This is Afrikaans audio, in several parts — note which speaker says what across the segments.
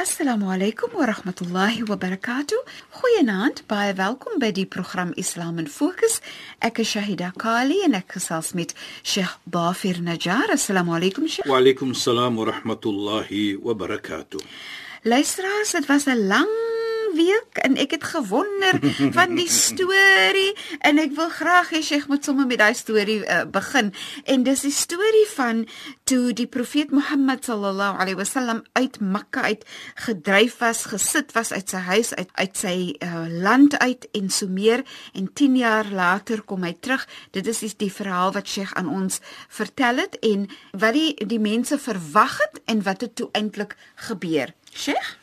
Speaker 1: Assalamu alaykum wa rahmatullahi wa barakatuh. Goeienaand, baie welkom by die program Islam in Fokus. Ek is Shahida Kali en ek gesels met Sheikh Dafir Najjar. Assalamu alaykum Sheikh.
Speaker 2: Wa alaykum salaam wa rahmatullahi wa barakatuh.
Speaker 1: Luisteraars, dit was 'n lang week en ek het gewonder van die storie en ek wil graag hê Sheikh moet sommer met daai storie uh, begin. En dis die storie van toe die profeet Mohammed sallallahu alaihi wasallam uit Mekka uit gedryf was, gesit was uit sy huis uit uit sy uh, land uit en so meer en 10 jaar later kom hy terug. Dit is die, die verhaal wat Sheikh aan ons vertel het en wat die die mense verwag het en wat het toe eintlik gebeur. Sheikh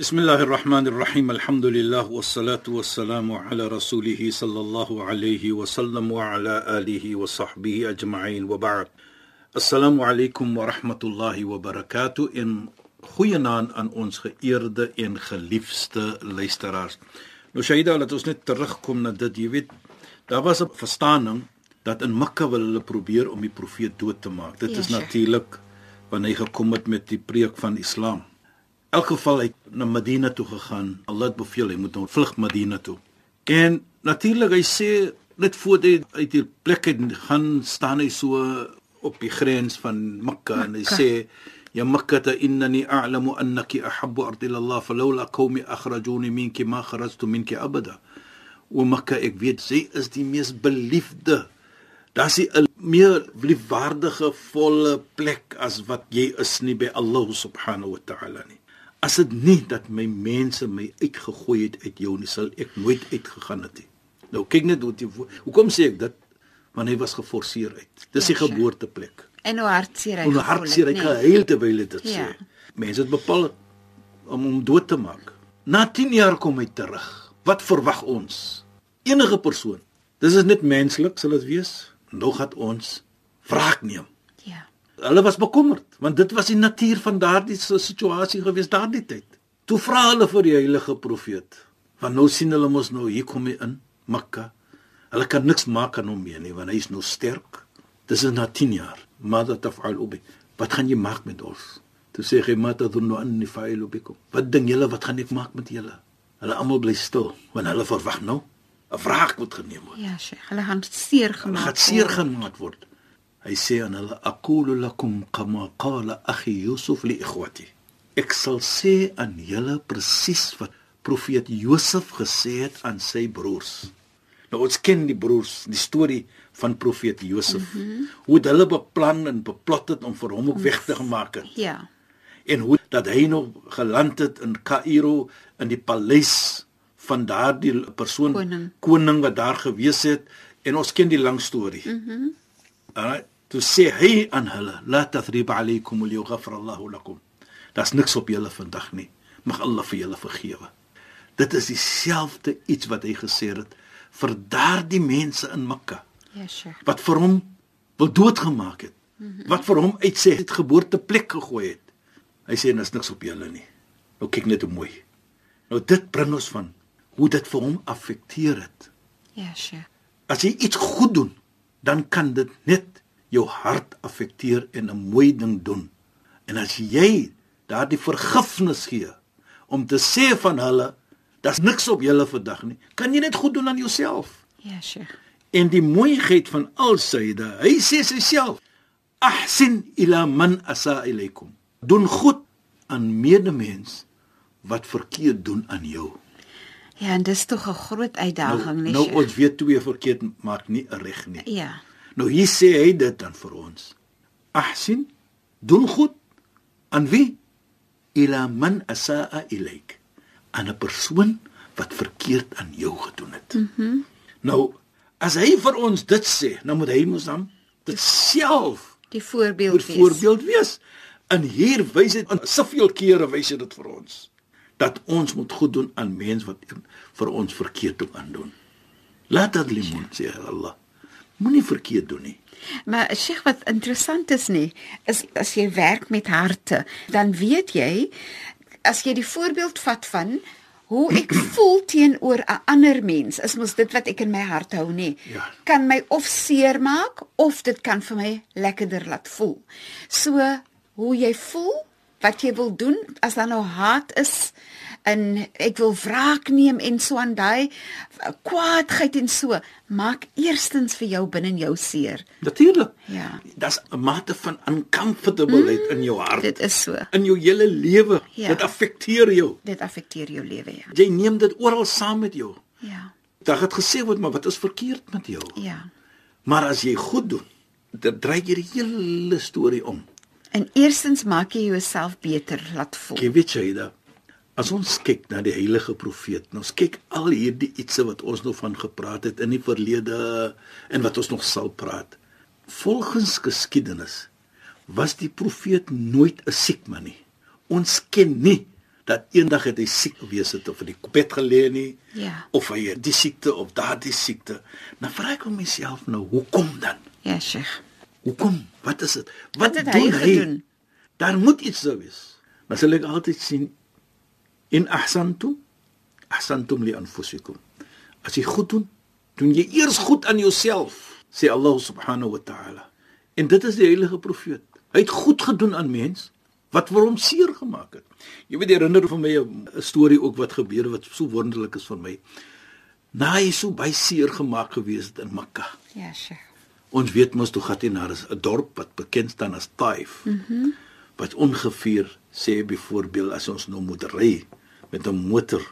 Speaker 2: بسم الله الرحمن الرحيم الحمد لله والصلاة والسلام على رسوله صلى الله عليه وسلم وعلى آله وصحبه أجمعين وبعد السلام عليكم ورحمة الله وبركاته إن goeienaand aan ons geëerde en geliefde luisteraars. Nou Shaida, laat ons net terugkom na dit, jy weet, daar was 'n verstaaning dat in Mekka wil hulle probeer om die profeet dood te maak. Dit is natuurlik wanneer hy gekom het met die preek van Islam elk geval hy na Medina toe gegaan. Allah het beveel hy moet nou vlug Medina toe. En natuurlik hy sê net voor hy uit die plek het gaan staan hy so op die grens van Mekka en hy sê ya Mekka ta innani a'lamu annaki ahabbu ardi Allah falawla qawmi akhrajuni minki ma kharajtu minki abada. O Mekka ek weet sy is die mees beliefde. Daar's 'n meer liefwaardige volle plek as wat jy is nie by Allah subhanahu wa ta'ala nie as dit nie dat my mense my uitgegooi het uit jou nie sal ek nooit uitgegaan het nie. Nou kyk net hoe die, hoekom sê ek dit? Want hy was geforseer uit. Dis die ja, geboorteplek.
Speaker 1: En hoe hartseer hy
Speaker 2: hoe hartseer hy gehuil terwyl dit sê. Ja. mense het bepaal om hom dood te maak. Na 10 jaar kom hy terug. Wat verwag ons? Enige persoon. Dis is net menslik sal dit wees. Nog het ons wraak neem Hulle was bekommerd want dit was die natuur van daardie situasie gewees daardie tyd. Toe vra hulle vir die heilige profeet. Want nou sien hulle mos nou hier kom hy in Mekka. Hulle kan niks maak aan hom meer nie want hy is nou sterk. Dis is na 10 jaar. Mada taf'al ubi. Wat gaan jy maak met ons? Toe sê hy mata dhunnu anni fa'ilu bikum. Wat dink julle wat gaan ek maak met julle? Hulle almal bly stil want hulle verwag nou 'n wraak moet geneem word.
Speaker 1: Ja, sy, hulle gaan seer gemaak.
Speaker 2: Hulle gaan seer gemaak word. Hy sê aan hulle aqulu lakum kama qala akhi Yusuf li ikhwati. Ek sal sê aan julle presies wat profeet Josef gesê het aan sy broers. Nou ons ken die broers, die storie van profeet Josef. Mm -hmm. Hoe hulle beplan en beplot het om vir hom ook weg te gemaak het.
Speaker 1: Ja.
Speaker 2: En hoe dat hy nog geland het in Kaïro in die paleis van daardie persoon koning. koning wat daar gewees het en ons ken die lang storie. Mhm. Mm Alright toe sê hy aan hulle la tathrib alaykum wa yaghfir Allah lakum. Das niks op julle vandag nie. Mag Allah vir julle vergewe. Dit is dieselfde iets wat hy gesê het vir daardie mense in Mekka.
Speaker 1: Ja sure.
Speaker 2: Wat vir hom wil doodgemaak het. -hmm. wat vir hom uit sy geboorteplek gegooi het. Hy sê dis niks op julle nie. Nou kyk net hoe mooi. Nou dit bring ons van hoe dit vir hom affekteer het.
Speaker 1: Ja sure.
Speaker 2: As jy iets goed doen dan kan dit net jou hart affekteer en 'n mooi ding doen. En as jy daardie vergifnis gee om te sê van hulle, daar's niks op julle vandag nie, kan jy net goed doen aan jouself.
Speaker 1: Ja, Sheikh.
Speaker 2: En die mooiheid van alsyde, hy sê self: "Ahsin ila man asa ilaykum." Doen goed aan medemens wat verkeerd doen aan jou.
Speaker 1: Ja, en dis tog 'n groot uitdaging,
Speaker 2: nou,
Speaker 1: nee.
Speaker 2: Nou ons weet twee verkeerd maak nie 'n reg nie.
Speaker 1: Ja.
Speaker 2: Nou hier sê hy dit dan vir ons. Ahsin, doen goed aan wie? Ila man asaa ilayk. aan 'n persoon wat verkeerd aan jou gedoen het. Mhm. Mm nou, as hy vir ons dit sê, nou moet hy mos dan dit self
Speaker 1: die voorbeeld
Speaker 2: wees. Voorbeeld wees. En hier wys dit aan soveel kere wys dit vir ons dat ons moet goed doen aan mense wat vir ons verkeerd doen aandoen. Laat dit limon sê Allah. Moenie verkeerd doen nie.
Speaker 1: Maar Sheikh wat interessant is nie, is as jy werk met harte, dan weet jy as jy die voorbeeld vat van hoe ek voel teenoor 'n ander mens, is mos dit wat ek in my hart hou nie. Ja. Kan my of seer maak of dit kan vir my lekkerder laat voel. So hoe jy voel, wat jy wil doen as daar nou haat is, en ek wil wraak neem en so aan daai kwaadheid en so maak eerstens vir jou binne in jou seer.
Speaker 2: Natuurlik. Ja. Dit's 'n mate van uncomfortableheid mm, in jou hart.
Speaker 1: Dit is so.
Speaker 2: In jou hele lewe. Ja. Dit affekteer jou.
Speaker 1: Dit affekteer jou lewe, ja.
Speaker 2: Jy neem dit oral saam met jou.
Speaker 1: Ja.
Speaker 2: Daar het gesê word maar wat is verkeerd met jou?
Speaker 1: Ja.
Speaker 2: Maar as jy goed doen, dan dry jy die hele storie om.
Speaker 1: En eerstens maak jy jouself beter laat voel.
Speaker 2: Jy weet jy dat As ons kyk na die heilige profeet, ons kyk al hierdie ietsie wat ons nog van gepraat het in die verlede en wat ons nog sal praat. Volgens geskiedenis was die profeet nooit 'n siek man nie. Ons ken nie dat eendag het hy siek gewees het of in die bed gelê nie.
Speaker 1: Ja.
Speaker 2: Of hy het die siekte of daardie siekte. Nou vra ek hom myself nou, hoekom dan?
Speaker 1: Ja, Sheikh.
Speaker 2: Hoekom? Wat is dit? Wat, wat het hy gedoen? Daar moet iets sou wees. Maar sal ek altyd sien In ahsantum ahsantum li anfusikum. As jy goed doen, doen jy eers goed aan jouself, sê Allah subhanahu wa ta'ala. En dit is die heilige profeet. Hy het goed gedoen aan mens wat vir hom seer gemaak het. Jy weet herinner vir my 'n storie ook wat gebeur wat so wonderlik is vir my. Na hy so baie seer gemaak gewees het in Mekka.
Speaker 1: Ja, Sheikh.
Speaker 2: Ons weet mos toe gaan hy na 'n dorp wat bekend staan as Taif. Mhm. Mm wat ongeveer sê byvoorbeeld as ons nou moet ry met 'n motor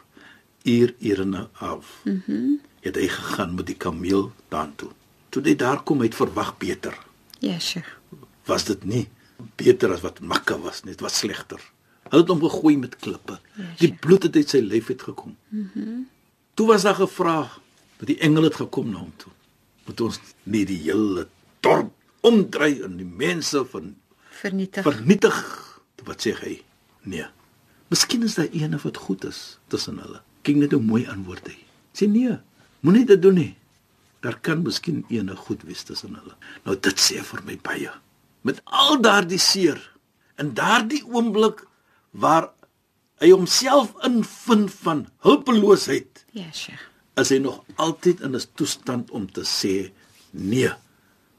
Speaker 2: uur urene af. Mhm. Mm het hy gegaan met die kameel daartoe. Toe hy daar kom het verwag beter.
Speaker 1: Ja, sure.
Speaker 2: Was dit nie beter as wat Makka was nie, dit was slegter. Hulle het hom gegooi met klippe. Yes, die bloed het uit sy lyf uit gekom. Mhm. Mm toe was daar gevra dat die engele het gekom na hom toe. Moet ons nie die hele dorp omdry en die mense van
Speaker 1: vernietig.
Speaker 2: Vernietig. Wat sê hy? Nee. Miskien is daar eene wat goed is tussen hulle. Kyk net hoe mooi antwoord hy. Sê nee, moenie dit doen nie. Daar kan miskien eene goed wees tussen hulle. Nou dit sê vir my baie. Met al daardie seer in daardie oomblik waar hy homself invind van hulpeloosheid.
Speaker 1: Ja, Sheikh.
Speaker 2: As hy nog altyd in 'n toestand om te sê nee.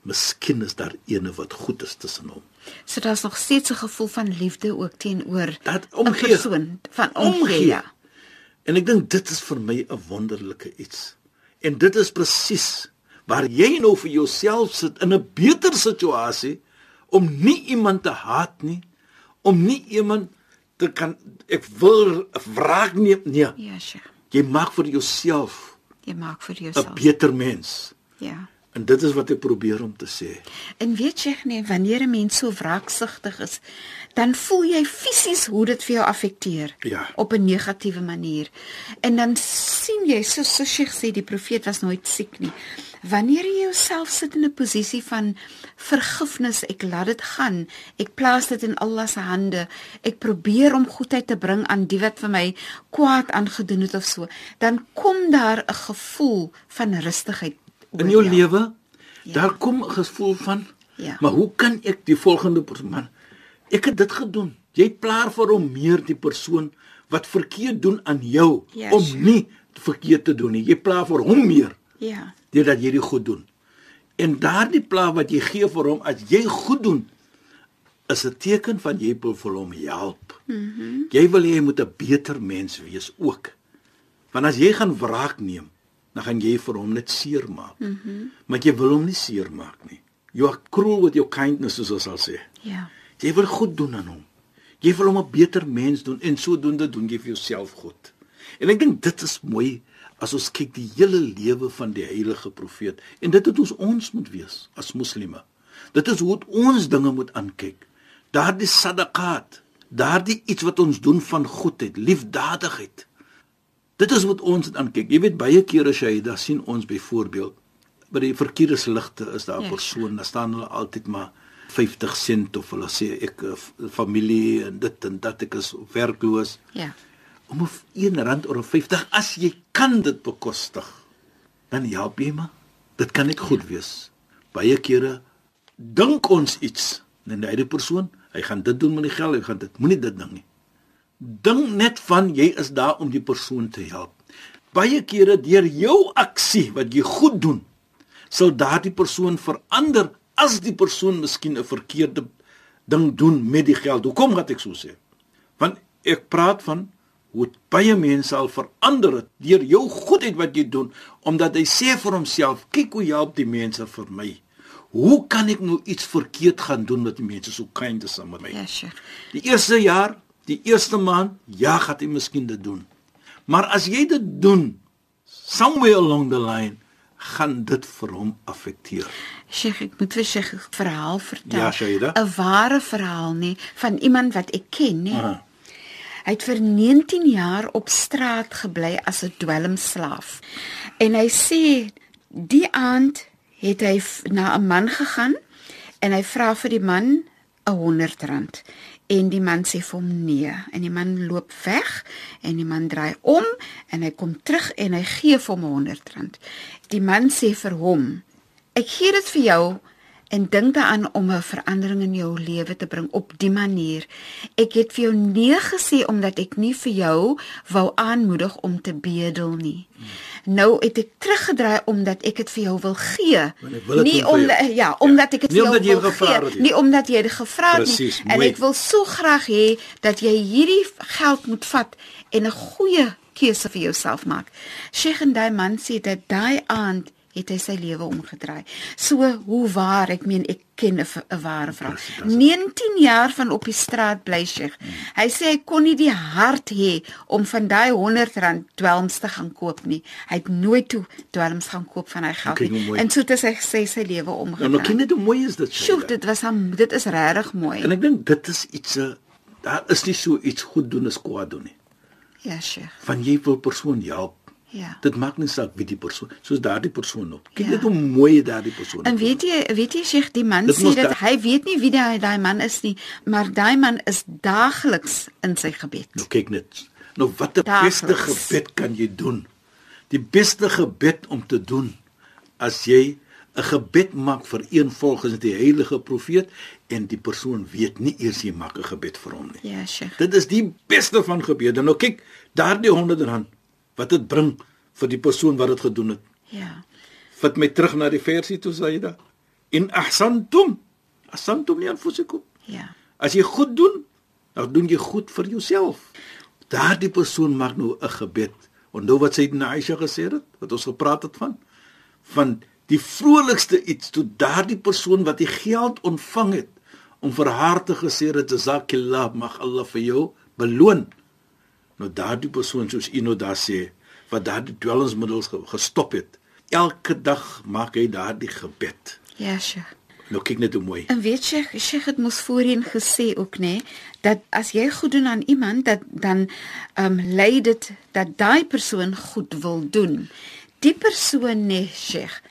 Speaker 2: Miskien is daar eene wat goed is tussen hom.
Speaker 1: So daar's nog steeds 'n gevoel van liefde ook teenoor
Speaker 2: dat omgee
Speaker 1: persoon van omgee. omgee. Ja.
Speaker 2: En ek dink dit is vir my 'n wonderlike iets. En dit is presies waar jy nou vir jouself sit in 'n beter situasie om nie iemand te haat nie, om nie iemand te kan ek wil wraak neem nie.
Speaker 1: Ja, sure.
Speaker 2: Jy maak vir jouself.
Speaker 1: Jy maak vir jouself
Speaker 2: 'n beter mens.
Speaker 1: Ja.
Speaker 2: En dit is wat ek probeer om te sê.
Speaker 1: En weet jy nie wanneer 'n mens so wraaksugtig is, dan voel jy fisies hoe dit vir jou affekteer
Speaker 2: ja.
Speaker 1: op 'n negatiewe manier. En dan sien jy so so Sheikh sê die profeet was nooit siek nie. Wanneer jy jouself sit in 'n posisie van vergifnis, ek laat dit gaan. Ek plaas dit in Allah se hande. Ek probeer om goedheid te bring aan die wat vir my kwaad aangedoen het of so. Dan kom daar 'n gevoel van rustigheid
Speaker 2: in jou lewe. Ja. Daar kom 'n gevoel van
Speaker 1: ja.
Speaker 2: Maar hoe kan ek die volgende persoon man? Ek het dit gedoen. Jy plaar vir hom meer die persoon wat verkeerd doen aan jou
Speaker 1: ja,
Speaker 2: om nie verkeerd te doen nie. Jy plaar vir hom meer.
Speaker 1: Ja.
Speaker 2: Deurdat jy dit goed doen. En daardie plaas wat jy gee vir hom as jy goed doen is 'n teken van jy wil vir hom help. Mm jy wil hy moet 'n beter mens wees ook. Want as jy gaan wraak neem, dan gaan jy vir hom net seer maak. Mhm. Mm maar jy wil hom nie seer maak nie. You are cruel with your kindness soos ons sal sê.
Speaker 1: Ja.
Speaker 2: Jy wil goed doen aan hom. Jy wil hom 'n beter mens doen en sodoende doen jy vir jouself goed. En ek dink dit is mooi as ons kyk die hele lewe van die heilige profeet en dit het ons ons moet wees as moslime. Dit is hoe ons dinge moet aankyk. Daardie sadaqat, daardie iets wat ons doen van goedheid, liefdadigheid Dit is wat ons dit aankyk. Jy weet baie kere as jy daar sien ons byvoorbeeld by die verkeersligte is daar 'n
Speaker 1: Ja.
Speaker 2: persoon, daar staan hulle altyd maar 50 sent of hulle sê ek eh, familie en dit en dat ek is werkloos
Speaker 1: Ja.
Speaker 2: om 'n 1 rand of 'n 50 as jy kan dit bekostig. Dan help jy maar. Dit kan net goed wees. Baie kere dink ons iets en die ander persoon, hy gaan dit doen met die geld, hy gaan dit. Moenie dit ding nie. Dink net van jy is daar om die persoon te help. Baie kere deur jou aksie wat jy goed doen, sal daardie persoon verander as die persoon miskien 'n verkeerde ding doen met die geld. Hoekom gaan ek so sê? Want ek praat van hoe baie mense al verander het deur jou goedheid wat jy doen omdat hy sê vir homself, kyk hoe help die mense vir my. Hoe kan ek nou iets verkeerd gaan doen met die mense so kind is aan met my?
Speaker 1: Ja, Sheikh.
Speaker 2: Die eerste jaar, die eerste maand, ja, gaan jy miskien dit doen. Maar as jy dit doen somewhere along the line, gaan dit vir hom affekteer.
Speaker 1: Sheikh, ek moet vir Sheikh 'n verhaal vertel.
Speaker 2: Ja, Shaida.
Speaker 1: 'n Ware verhaal nie van iemand wat ek ken, nê.
Speaker 2: Aha.
Speaker 1: Hy het vir 19 jaar op straat gebly as 'n dwelmslaaf. En hy sê die aand het hy na 'n man gegaan en hy vra vir die man 'n 100 rand. En die man sê vir hom nee en die man loop weg en die man draai om en hy kom terug en hy gee vir hom 'n 100 rand. Die man sê vir hom: "Ek gee dit vir jou en dink daaraan om 'n verandering in jou lewe te bring op die manier. Ek het vir jou nee gesê omdat ek nie vir jou wou aanmoedig om te bedel nie. Nou het ek teruggedraai omdat ek dit vir jou wil gee.
Speaker 2: Wil
Speaker 1: Nie omdat
Speaker 2: jou.
Speaker 1: ja, omdat ek dit vir jou wil gee,
Speaker 2: nie.
Speaker 1: nie omdat jy dit gevra het nie. En
Speaker 2: mooi.
Speaker 1: ek wil so graag hê dat jy hierdie geld moet vat en 'n goeie keuse vir jouself maak. Sheikh en daai man sê dat daai aand het hy sy lewe omgedraai. So hoe waar, ek meen ek ken 'n 'n ware vrou.
Speaker 2: Presies, dat is-
Speaker 1: 19 jaar van op die straat bly Sheikh. Hy sê hy kon nie die hart hê om van daai 100 rand dwelms te gaan koop nie. Hy het nooit toe dwelms gaan koop van hy geld nie. En so het hy sy sy lewe
Speaker 2: Nou, nou
Speaker 1: omgedraai.
Speaker 2: ken jy hoe mooi is dit?
Speaker 1: Sjoe, dit was hom dit is regtig mooi.
Speaker 2: En ek dink dit is iets uh, daar is nie so iets goed doen as kwaad doen nie.
Speaker 1: Ja, Sheikh.
Speaker 2: Van jy wil persoon help.
Speaker 1: Ja.
Speaker 2: Dit maak nie saak wie die persoon, soos daardie persoon op. Kyk
Speaker 1: Ja.
Speaker 2: net hoe mooi daardie persoon.
Speaker 1: En
Speaker 2: op.
Speaker 1: weet jy, weet jy Sheikh, die man
Speaker 2: Dit
Speaker 1: sê dat
Speaker 2: da-
Speaker 1: hy weet nie wie daai daai man is nie, maar daai man is daagliks in sy gebed.
Speaker 2: Nou kyk net. Nou wat 'n beste gebed kan jy doen? Die beste gebed om te doen as jy 'n gebed maak vir een volgens die heilige profeet en die persoon weet nie eers jy maak 'n gebed vir hom nie.
Speaker 1: Ja, Sheikh.
Speaker 2: Dit is die beste van gebede. Nou kyk, daardie 100 rand wat dit bring vir die persoon wat dit gedoen het.
Speaker 1: Ja.
Speaker 2: Vat my terug na die versie toe sê da. In ahsantum ahsantum li anfusikum.
Speaker 1: Ja.
Speaker 2: As jy goed doen, dan doen jy goed vir jouself. Daardie persoon maak nou 'n gebed. Onthou wat sy na Aisha gesê het, wat ons gepraat het van van die vrolikste iets toe daardie persoon wat die geld ontvang het om vir haar te gesê het jazakillah mag Allah vir jou beloon. Nou daardie persoon soos u daar sê wat daardie dwelmsmiddels ge- gestop het. Elke dag maak hy daardie gebed.
Speaker 1: Ja, Sheikh.
Speaker 2: Nou kyk net hoe mooi.
Speaker 1: En weet jy, Sheikh het mos voorheen gesê ook nê, dat as jy goed doen aan iemand, dat dan ehm um, lei dit dat daai persoon goed wil doen. Die persoon nê, Sheikh,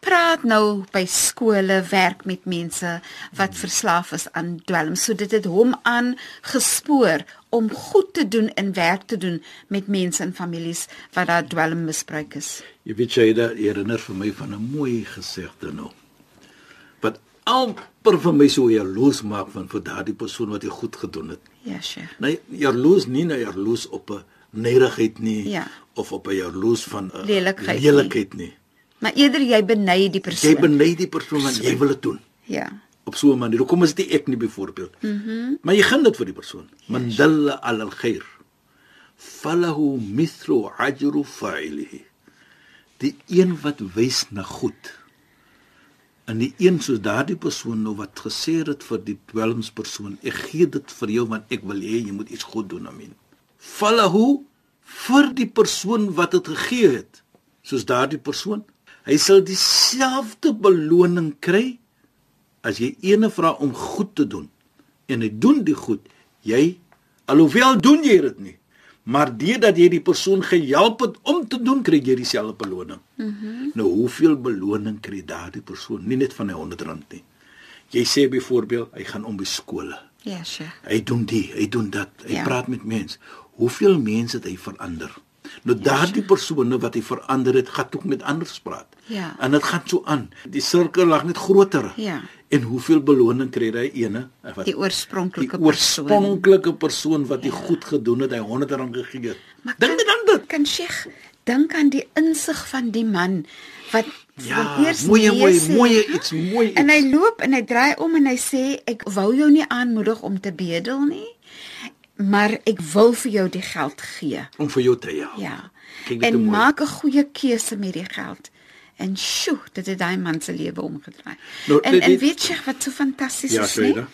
Speaker 1: praat nou by skole, werk met mense wat verslaaf is aan dwelm. So dit het hom aangespoor om goed te doen en werk te doen met mense en families wat daar dwelmmisbruik is.
Speaker 2: Jy weet jy dat herinner vir my van 'n mooi gesegde nou. Wat amper vir my so jaloes maak van vir daardie persoon wat dit goed gedoen het.
Speaker 1: Ja, Sheikh.
Speaker 2: Nee, jaloes nie nou jaloes op 'n nederigheid nie
Speaker 1: Ja.
Speaker 2: of op 'n jaloes van 'n
Speaker 1: Lelikheid nie.
Speaker 2: lelikheid nie.
Speaker 1: Maar eerder jy beny die persoon.
Speaker 2: Jy beny die persoon want jy wil dit doen
Speaker 1: Ja.
Speaker 2: op so 'n manier. Hoekom is dit ek nie byvoorbeeld? Mhm. Mm maar jy gaan dit vir die persoon. Man dalla ala al-khair falahu mithlu ajru fa'ilihi. Die een wat wys na goed. En die een soos daardie persoon nou wat gesê het vir die dwelmspersoon, ek gee dit vir jou want ek wil hê jy moet iets goed doen, amen. Falahu vir die persoon wat dit gegee het, soos daardie persoon, hy sal dieselfde beloning kry as jy ene vra om goed te doen en hy doen die goed, jy alhoewel doen jy dit nie, Maar deurdat jy die persoon gehelp het om te doen, kry jy dieselfde beloning. Mm nou hoeveel beloning kry daardie persoon? Nie net van hy 100 rand nie. Jy sê byvoorbeeld, hy gaan om by skole.
Speaker 1: Ja, yes, sure.
Speaker 2: Hy doen dit, hy doen dat. Hy
Speaker 1: Ja.
Speaker 2: praat met mense. Hoeveel mense het hy verander? Nou daardie persone wat hy verander het, gaan ook met ander praat.
Speaker 1: Ja.
Speaker 2: En dit gaan so aan. Die sirkel lag net groter.
Speaker 1: Ja.
Speaker 2: En hoeveel beloning kry hy ene wat
Speaker 1: Die
Speaker 2: die
Speaker 1: oorspronklike persoon.
Speaker 2: oorspronklike persoon wat hy goed gedoen het, hy 100 rand gegee het. Dink net aan dit.
Speaker 1: Kan Sheikh dink aan die insig van die man wat
Speaker 2: Ja, mooie,
Speaker 1: sê.
Speaker 2: mooie iets, mooi
Speaker 1: En hy loop en hy draai om en hy sê ek wou jou nie aanmoedig om te bedel nie, maar ek wil vir jou die geld gee.
Speaker 2: om vir jou te help.
Speaker 1: Ja. En maak 'n goeie keuse met die geld. En sjoe, dit het daai man se lewe omgedraai.
Speaker 2: Nou,
Speaker 1: en
Speaker 2: dit-
Speaker 1: en
Speaker 2: dit-
Speaker 1: weet jy wat so fantasties
Speaker 2: Ja,
Speaker 1: is
Speaker 2: sê jy
Speaker 1: nie?
Speaker 2: dat?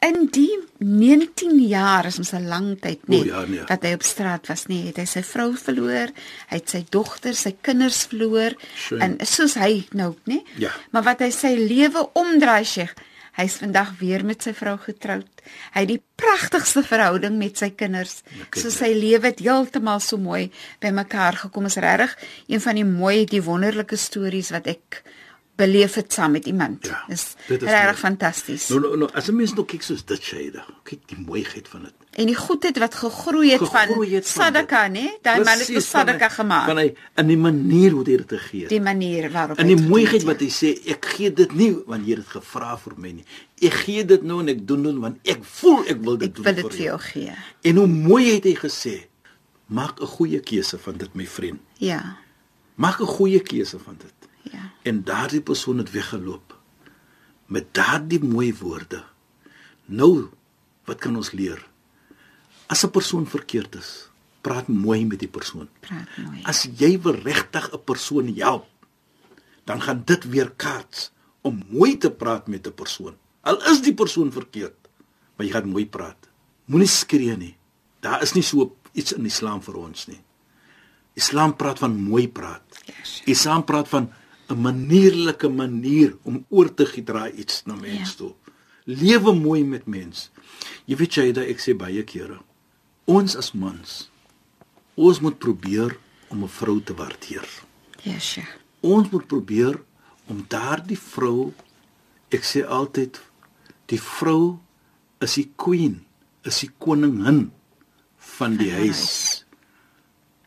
Speaker 1: In die 19 jaar is ons 'n lang tyd nie
Speaker 2: ja, nee.
Speaker 1: wat hy op straat was nie, het hy sy vrou verloor, hy het sy dogter, sy kinders verloor
Speaker 2: Sjoe.
Speaker 1: en soos hy nou, nê?
Speaker 2: Ja.
Speaker 1: Maar wat hy sy lewe omdraai, Sheikh, hy's vandag weer met sy vrou getroud. Hy het die pragtigste verhouding met sy kinders.
Speaker 2: Ja,
Speaker 1: So sy lewe het heeltemal so mooi bymekaar gekom. Is regtig een van die mooi, die wonderlike stories wat ek beleef het saam met iemand.
Speaker 2: Ja,
Speaker 1: Dis
Speaker 2: dit is
Speaker 1: regtig fantasties.
Speaker 2: Nou nou, nou as 'n mens nou kyk soos dit Shaida, kyk die mooiheid van dit.
Speaker 1: En die goedheid wat gegroei het van
Speaker 2: Gegroei het van
Speaker 1: sadaka,
Speaker 2: dit.
Speaker 1: nê? Daai man het vir sadaka
Speaker 2: van
Speaker 1: gemaak.
Speaker 2: Van hy in die manier hoe hy dit het.
Speaker 1: die manier waarop hy
Speaker 2: die
Speaker 1: het
Speaker 2: mooiheid wat hy sê, ek gee dit nie want jy het dit gevra vir my nie. Ek gee dit nou en ek doen dit want ek voel ek wil dit
Speaker 1: Ek
Speaker 2: doen
Speaker 1: wil dit vir jou gee.
Speaker 2: En hoe mooi het hy gesê, maak 'n goeie keuse van dit my vriend.
Speaker 1: Ja.
Speaker 2: Maak 'n goeie keuse van dit.
Speaker 1: Ja.
Speaker 2: En daardie persoon het weggeloop met daardie mooi woorde. Nou, wat kan ons leer? As 'n persoon verkeerd is, praat mooi met die persoon.
Speaker 1: Praat mooi.
Speaker 2: As jy wil regtig 'n persoon help, dan gaan dit weer kaats om mooi te praat met 'n persoon. Al is die persoon verkeerd, maar jy gaan mooi praat. Moenie skree nie. Daar is nie so iets in Islam vir ons nie. Islam praat van mooi praat.
Speaker 1: Yes.
Speaker 2: Islam praat van 'n manierlike manier om oor te gedra iets na mens
Speaker 1: Ja.
Speaker 2: toe. Lewe mooi met mens. Jy weet jy dat ek sê baie kere, ons as mans, ons moet probeer om 'n vrou te waardeer.
Speaker 1: Ja, Sheikh.
Speaker 2: Ons moet probeer om daardie vrou ek sê altyd die vrou is die queen, is die koningin van die
Speaker 1: die
Speaker 2: huis.
Speaker 1: huis.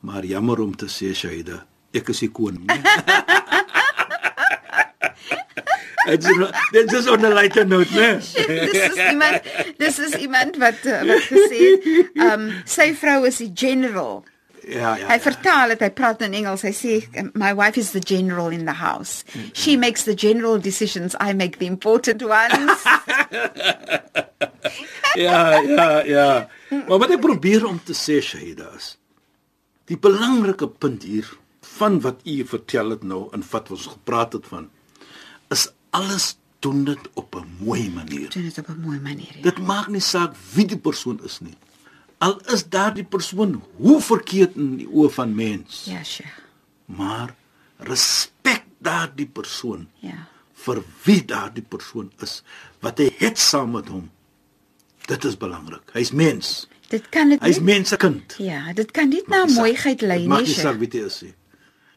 Speaker 2: Maar jammer om te sê Shaida, ek is die koning. Dit is dit is on a lighter note, né?
Speaker 1: dis is iemand dis is iemand wat uh, wat gesê het, um sy vrou is die general.
Speaker 2: Ja, ja.
Speaker 1: Hy
Speaker 2: ja.
Speaker 1: vertaal dit, hy praat in Engels. Hy sê my wife is the general in the house. She makes the general decisions, I make the important ones.
Speaker 2: Ja, ja, ja. Maar wat ek probeer om te sê Shaida is die belangrike punt hier van wat u vertel het nou en wat ons gepraat het van is alles doen dit op 'n mooi manier.
Speaker 1: Doen dit op 'n mooi manier. Ja.
Speaker 2: Dit maak nie saak wie die persoon is nie. Al is daardie persoon hoe verkeerd in die oë van mens,
Speaker 1: Ja, Sheikh.
Speaker 2: maar respek daardie persoon
Speaker 1: Ja.
Speaker 2: vir wie daardie persoon is, wat hy het saam met hom. Dit is belangrik. Hy's mens.
Speaker 1: Dit kan dit
Speaker 2: Hy's mens se kind.
Speaker 1: Ja, dit kan nie na mooiheid lei
Speaker 2: Dit
Speaker 1: nie,
Speaker 2: nie saak
Speaker 1: Sheikh.
Speaker 2: wie hy is nie.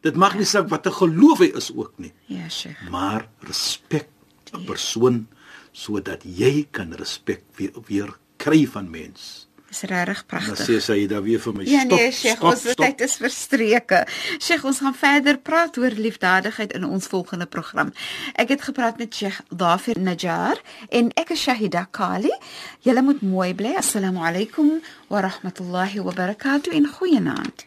Speaker 2: Dit maak nie saak wat 'n geloof hy is ook nie,
Speaker 1: Ja, Sheikh.
Speaker 2: maar respek 'n persoon sodat jy kan respek weer weer kry van mens.
Speaker 1: Dis regtig
Speaker 2: Dan
Speaker 1: pragtig.
Speaker 2: sê sy daar weer vir my
Speaker 1: Ja
Speaker 2: stop.
Speaker 1: nee, Sheikh,
Speaker 2: stop,
Speaker 1: ons tyd is verstreke. Sheikh, ons gaan verder praat oor liefdadigheid in ons volgende program. Ek het gepraat met Sheikh Dafir Najjar en ek is Shahida Kali. Julle moet mooi bly. Assalamu alaykum wa rahmatullahi wa barakatuh en goeienaand.